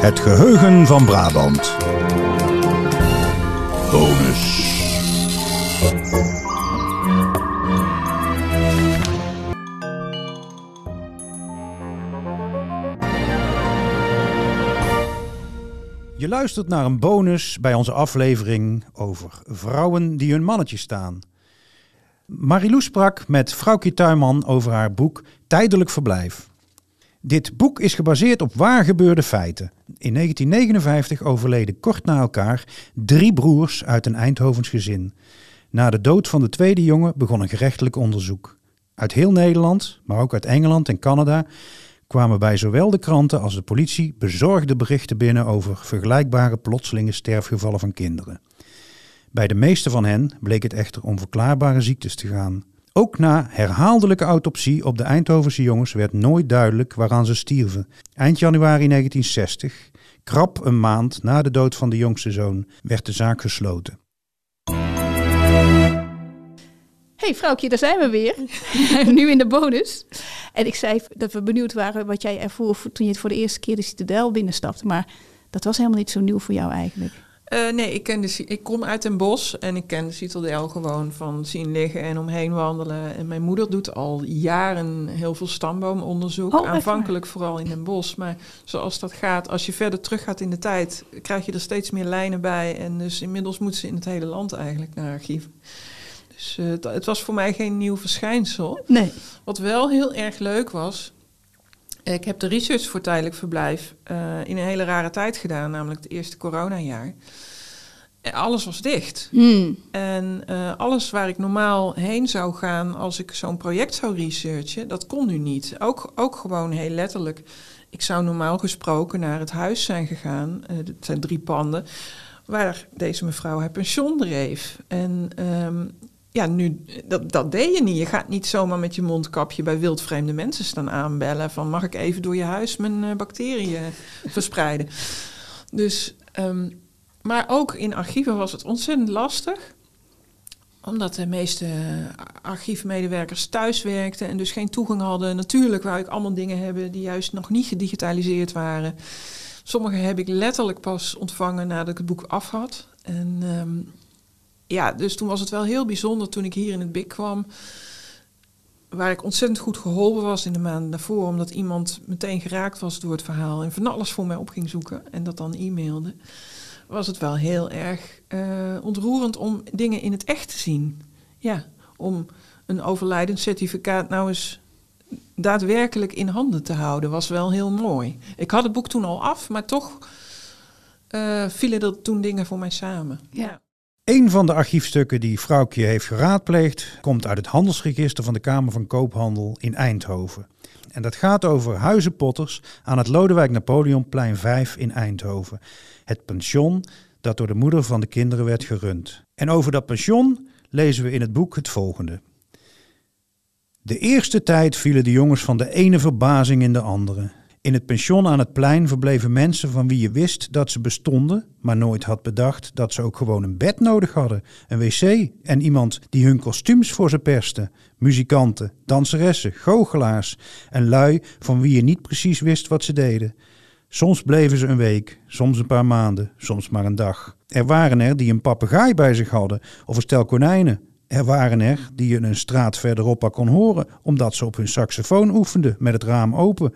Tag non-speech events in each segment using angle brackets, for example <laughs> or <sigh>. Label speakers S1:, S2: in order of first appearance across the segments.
S1: Het geheugen van Brabant. Bonus. Je luistert naar een bonus bij onze aflevering over vrouwen die hun mannetje staan. Marilou sprak met Vrouwkie Tuinman over haar boek Tijdelijk Verblijf. Dit boek is gebaseerd op waar gebeurde feiten. In 1959 overleden kort na elkaar drie broers uit een Eindhovens gezin. Na de dood van de tweede jongen begon een gerechtelijk onderzoek. Uit heel Nederland, maar ook uit Engeland en Canada, kwamen bij zowel de kranten als de politie bezorgde berichten binnen over vergelijkbare plotselinge sterfgevallen van kinderen. Bij de meeste van hen bleek het echter om verklaarbare ziektes te gaan. Ook na herhaaldelijke autopsie op de Eindhovense jongens werd nooit duidelijk waaraan ze stierven. Eind januari 1960, krap een maand na de dood van de jongste zoon, werd de zaak gesloten.
S2: hey, vrouwtje, daar zijn we weer. <laughs> nu in de bonus. En ik zei dat we benieuwd waren wat jij ervoor toen je het voor de eerste keer de Citadel binnenstapte. Maar dat was helemaal niet zo nieuw voor jou eigenlijk.
S3: Uh, nee, ik, ken de, ik kom uit een bos en ik ken de Citadel gewoon van zien liggen en omheen wandelen. En mijn moeder doet al jaren heel veel stamboomonderzoek. Oh, aanvankelijk vooral in een bos. Maar zoals dat gaat, als je verder terug gaat in de tijd, krijg je er steeds meer lijnen bij. En dus inmiddels moeten ze in het hele land eigenlijk naar archieven. Dus uh, het was voor mij geen nieuw verschijnsel.
S2: Nee.
S3: Wat wel heel erg leuk was, ik heb de research voor tijdelijk verblijf uh, in een hele rare tijd gedaan, namelijk het eerste coronajaar. Alles was dicht.
S2: Hmm.
S3: En uh, alles waar ik normaal heen zou gaan als ik zo'n project zou researchen, dat kon nu niet. Ook, ook gewoon heel letterlijk. Ik zou normaal gesproken naar het huis zijn gegaan. Uh, het zijn drie panden. Waar deze mevrouw haar pensioen dreef. En um, ja, nu, dat, dat deed je niet. Je gaat niet zomaar met je mondkapje bij wildvreemde mensen staan aanbellen van mag ik even door je huis mijn uh, bacteriën <laughs> verspreiden. Dus, um, maar ook in archieven was het ontzettend lastig omdat de meeste archiefmedewerkers thuis werkten en dus geen toegang hadden. Natuurlijk wou ik allemaal dingen hebben die juist nog niet gedigitaliseerd waren. Sommige heb ik letterlijk pas ontvangen nadat ik het boek af had. En um, ja, dus toen was het wel heel bijzonder toen ik hier in het BIC kwam. Waar ik ontzettend goed geholpen was in de maanden daarvoor. Omdat iemand meteen geraakt was door het verhaal. En van alles voor mij op ging zoeken. En dat dan e-mailde. Was het wel heel erg uh, ontroerend om dingen in het echt te zien. Ja, om een overlijdenscertificaat nou eens daadwerkelijk in handen te houden. Was wel heel mooi. Ik had het boek toen al af, maar toch uh, vielen er toen dingen voor mij samen.
S2: ja.
S1: Een van de archiefstukken die Vrouwkje heeft geraadpleegd komt uit het handelsregister van de Kamer van Koophandel in Eindhoven. En dat gaat over huizenpotters aan het Lodewijk Napoleonplein 5 in Eindhoven. Het pension dat door de moeder van de kinderen werd gerund. En over dat pension lezen we in het boek het volgende. De eerste tijd vielen de jongens van de ene verbazing in de andere. In het pension aan het plein verbleven mensen van wie je wist dat ze bestonden, maar nooit had bedacht dat ze ook gewoon een bed nodig hadden, een wc en iemand die hun kostuums voor ze perste. Muzikanten, danseressen, goochelaars en lui van wie je niet precies wist wat ze deden. Soms bleven ze een week, soms een paar maanden, soms maar een dag. Er waren er die een papegaai bij zich hadden of een stel konijnen. Er waren er die je een straat verderop kon horen, omdat ze op hun saxofoon oefenden met het raam open.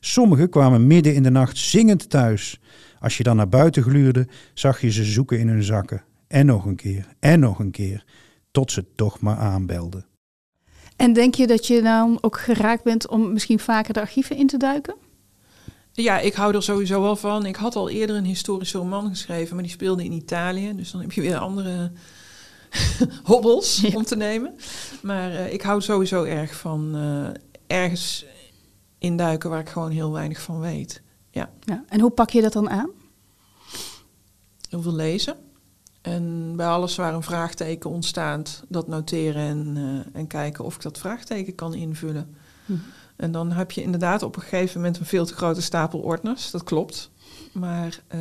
S1: Sommigen kwamen midden in de nacht zingend thuis. Als je dan naar buiten gluurde, zag je ze zoeken in hun zakken. En nog een keer, en nog een keer, tot ze toch maar aanbelden.
S2: En denk je dat je dan ook geraakt bent om misschien vaker de archieven in te duiken?
S3: Ja, ik hou er sowieso wel van. Ik had al eerder een historische roman geschreven, maar die speelde in Italië. Dus dan heb je weer andere <laughs> hobbels om te nemen. Maar uh, ik hou sowieso erg van uh, ergens induiken waar ik gewoon heel weinig van weet. Ja.
S2: ja. En hoe pak je dat dan aan?
S3: Heel veel lezen. En bij alles waar een vraagteken ontstaat, dat noteren en, uh, en kijken of ik dat vraagteken kan invullen. Hm. En dan heb je inderdaad op een gegeven moment een veel te grote stapel ordners, dat klopt. Maar uh,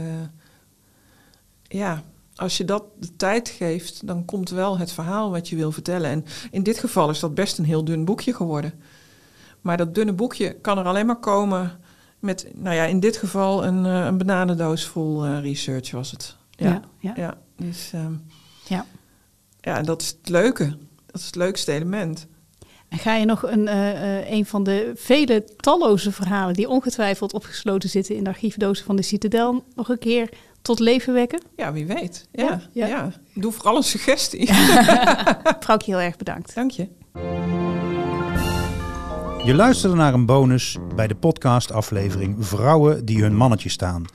S3: ja, als je dat de tijd geeft, dan komt wel het verhaal wat je wil vertellen. En in dit geval is dat best een heel dun boekje geworden. Maar dat dunne boekje kan er alleen maar komen Met, nou ja, in dit geval een, eh, een bananendoos vol eh, research was het. Ja,
S2: Ja, ja.
S3: ja. dus, ehm,
S2: Ja.
S3: ja, en dat is het leuke. Dat is het leukste element.
S2: En ga je nog een, eh, een van de vele talloze verhalen die ongetwijfeld opgesloten zitten in de archiefdozen van de Citadel nog een keer tot leven wekken?
S3: Ja, wie weet. Ja,
S2: Ja,
S3: ja,
S2: ja.
S3: Doe vooral een suggestie. <laughs> <laughs>
S2: Vrouwtje, heel erg bedankt.
S3: Dank je.
S1: Je luisterde naar een bonus bij de podcastaflevering Vrouwen die hun mannetje staan.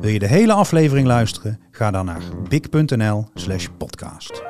S1: Wil je de hele aflevering luisteren? Ga dan naar big.nl/podcast.